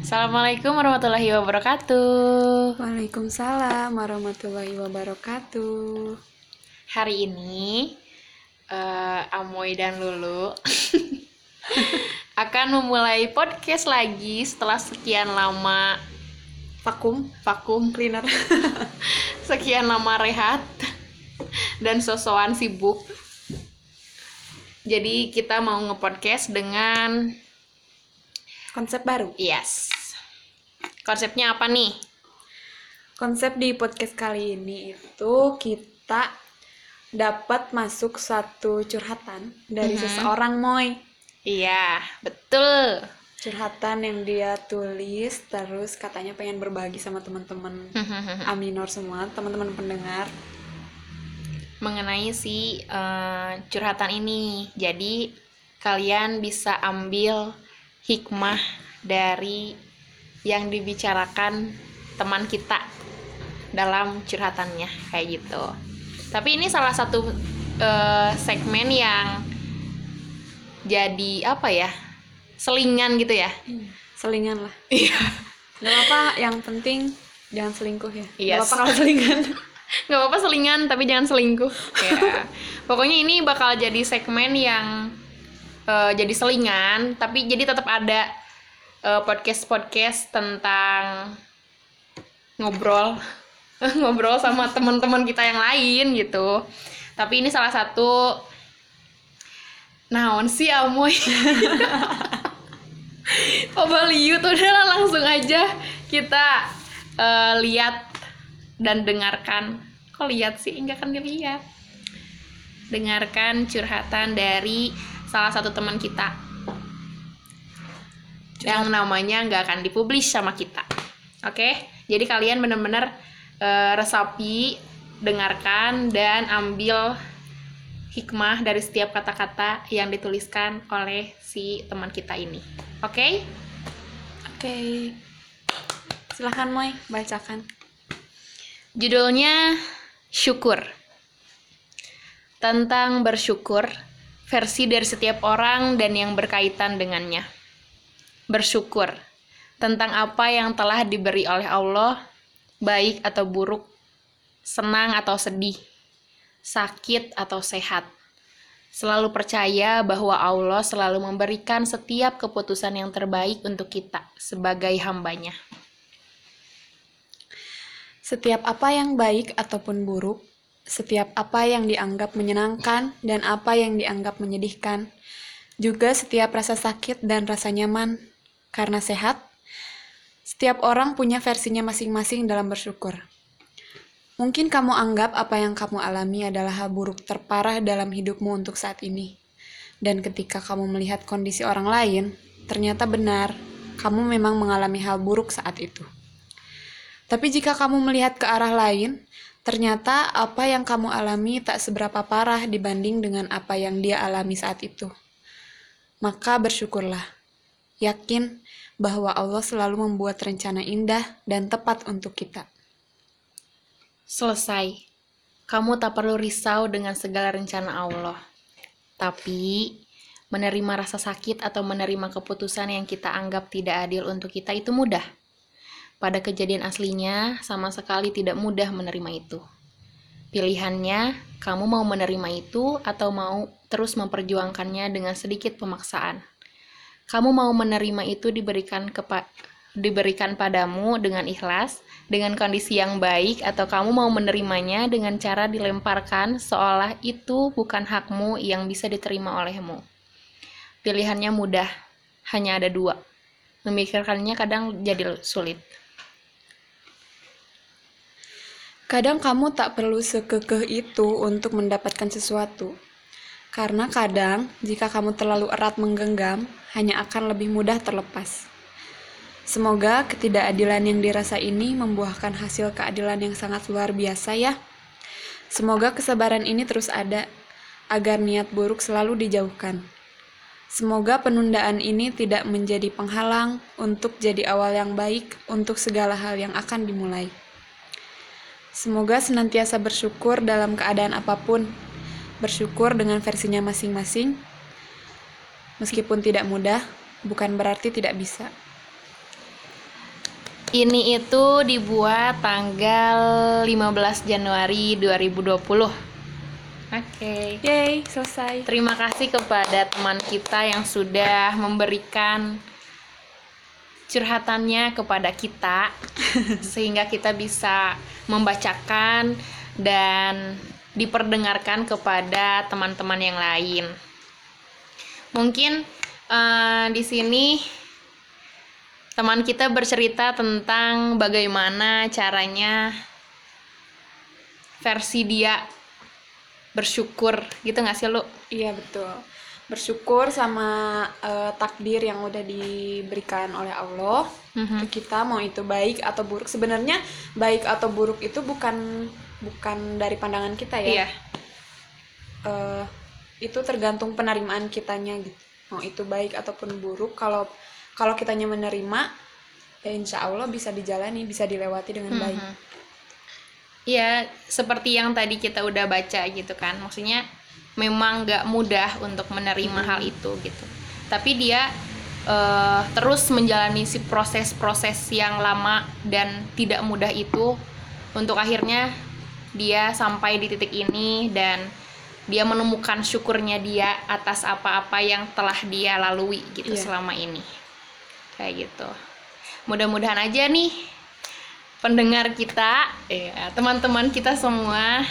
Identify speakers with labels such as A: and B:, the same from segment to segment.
A: Assalamualaikum warahmatullahi wabarakatuh.
B: Waalaikumsalam warahmatullahi wabarakatuh.
A: Hari ini eh, Amoy dan Lulu akan memulai podcast lagi setelah sekian lama
B: Vakum,
A: vakum,
B: cleaner.
A: sekian lama rehat dan sosokan sibuk. Jadi kita mau nge-podcast dengan
B: Konsep baru.
A: yes. Konsepnya apa nih?
B: Konsep di podcast kali ini itu kita dapat masuk satu curhatan dari
A: Mhm.
B: seseorang Moy.
A: Iya, betul.
B: Curhatan yang dia tulis terus katanya pengen berbagi sama teman-teman Aminor semua, teman-teman pendengar.
A: mengenai si eh, curhatan ini. Jadi kalian bisa ambil hikmah dari yang dibicarakan teman kita dalam curhatannya kayak gitu. Tapi ini salah satu eh, segmen yang jadi apa ya? Selingan gitu ya.
B: Selingan lah.
A: Iya.
B: Gak apa-apa, yang penting jangan selingkuh ya.
A: Yes.
B: Gak apa-apa kalau selingan.
A: nggak apa-apa selingan tapi jangan selingkuh ya pokoknya ini bakal jadi segmen yang eh, jadi selingan tapi jadi tetap ada podcast podcast tentang ngobrol ngobrol sama teman-teman kita yang lain gitu. Tapi ini salah satu naon sih amoy? Coba liut udah langsung aja kita eh, lihat dan dengarkan. Kok lihat sih? Enggak kan dilihat. Dengarkan curhatan dari salah satu teman kita yang namanya nggak akan dipublish sama kita oke jadi kalian bener-bener eh, resapi dengarkan dan ambil hikmah dari setiap kata-kata yang dituliskan oleh si teman kita ini oke
B: Oke. Silahkan Moy, bacakan.
A: Judulnya Syukur. Tentang bersyukur, versi dari setiap orang dan yang berkaitan dengannya. Bersyukur tentang apa yang telah diberi oleh Allah, baik atau buruk, senang atau sedih, sakit atau sehat. Selalu percaya bahwa Allah selalu memberikan setiap keputusan yang terbaik untuk kita sebagai hambanya.
B: Setiap apa yang baik ataupun buruk, setiap apa yang dianggap menyenangkan dan apa yang dianggap menyedihkan, juga setiap rasa sakit dan rasa nyaman karena sehat, setiap orang punya versinya masing-masing dalam bersyukur. Mungkin kamu anggap apa yang kamu alami adalah hal buruk terparah dalam hidupmu untuk saat ini. Dan ketika kamu melihat kondisi orang lain, ternyata benar, kamu memang mengalami hal buruk saat itu. Tapi jika kamu melihat ke arah lain, ternyata apa yang kamu alami tak seberapa parah dibanding dengan apa yang dia alami saat itu. Maka bersyukurlah. Yakin bahwa Allah selalu membuat rencana indah dan tepat untuk kita.
A: Selesai. Kamu tak perlu risau dengan segala rencana Allah. Tapi, menerima rasa sakit atau menerima keputusan yang kita anggap tidak adil untuk kita itu mudah. Pada kejadian aslinya, sama sekali tidak mudah menerima itu. Pilihannya, kamu mau menerima itu atau mau terus memperjuangkannya dengan sedikit pemaksaan. Kamu mau menerima itu diberikan kepa diberikan padamu dengan ikhlas, dengan kondisi yang baik, atau kamu mau menerimanya dengan cara dilemparkan seolah itu bukan hakmu yang bisa diterima olehmu. Pilihannya mudah, hanya ada dua. Memikirkannya kadang jadi sulit.
B: Kadang kamu tak perlu sekekeh itu untuk mendapatkan sesuatu. Karena kadang, jika kamu terlalu erat menggenggam, hanya akan lebih mudah terlepas. Semoga ketidakadilan yang dirasa ini membuahkan hasil keadilan yang sangat luar biasa ya. Semoga kesabaran ini terus ada, agar niat buruk selalu dijauhkan. Semoga penundaan ini tidak menjadi penghalang untuk jadi awal yang baik untuk segala hal yang akan dimulai. Semoga senantiasa bersyukur dalam keadaan apa pun, bersyukur dengan versinya masing-masing. Meskipun tidak mudah, bukan berarti tidak bisa.
A: Ini itu dibuat tanggal 15 Januari 2020. Oke.
B: Yeay, selesai.
A: Terima kasih kepada teman kita yang sudah memberikan curhatannya kepada kita sehingga kita bisa membacakan dan diperdengarkan kepada teman-teman yang lain. Mungkin eh, di sini teman kita bercerita tentang bagaimana caranya versi dia bersyukur gitu nggak sih lu?
B: Iya, betul. Bersyukur sama eh, takdir yang udah diberikan oleh Allah
A: Mhm.
B: ke kita mau itu baik atau buruk. Sebenarnya baik atau buruk itu bukan bukan dari pandangan kita ya.
A: Iya.
B: eh, itu tergantung penerimaan kitanya gitu mau itu baik ataupun buruk kalau kalau kitanya menerima ya insya Allah bisa dijalani bisa dilewati dengan baik
A: Mhm. Iya, seperti yang tadi kita udah baca gitu kan. Maksudnya memang nggak mudah untuk menerima hal itu gitu. Tapi dia eh, terus menjalani si proses-proses yang lama dan tidak mudah itu untuk akhirnya dia sampai di titik ini dan dia menemukan syukurnya dia atas apa-apa yang telah dia lalui gitu
B: Iya.
A: selama ini. Kayak gitu. Mudah-mudahan aja nih pendengar kita, ya, teman-teman kita semua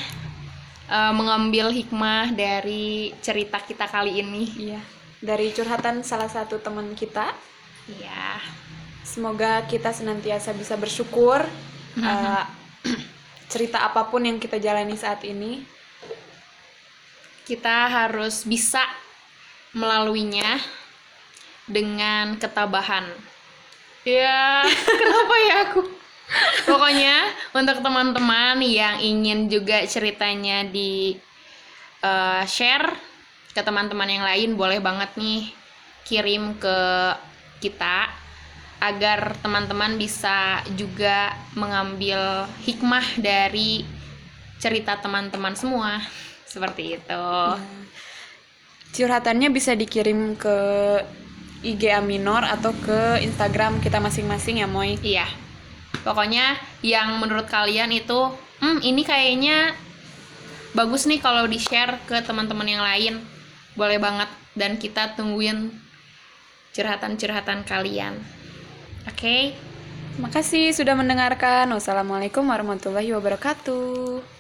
A: eh, mengambil hikmah dari cerita kita kali ini.
B: iya dari curhatan salah satu teman kita
A: Ya,
B: semoga kita senantiasa bisa bersyukur eh, cerita apa pun yang kita jalani saat ini
A: kita harus bisa melaluinya dengan ketabahan. Ya, kenapa ya aku? Pokoknya untuk teman-teman yang ingin juga ceritanya di eh, share ke teman-teman yang lain boleh banget nih kirim ke kita agar teman-teman bisa juga mengambil hikmah dari cerita teman-teman semua seperti itu.
B: curhatannya bisa dikirim ke IG Aminor atau ke Instagram kita masing-masing ya Moy
A: Iya. Pokoknya yang menurut kalian itu, hmm ini kayaknya bagus nih kalau di-share ke teman-teman yang lain. Boleh banget dan kita tungguin curhatan-curhatan kalian. Oke?
B: Terima kasih sudah mendengarkan. Wassalamualaikum warahmatullahi wabarakatuh.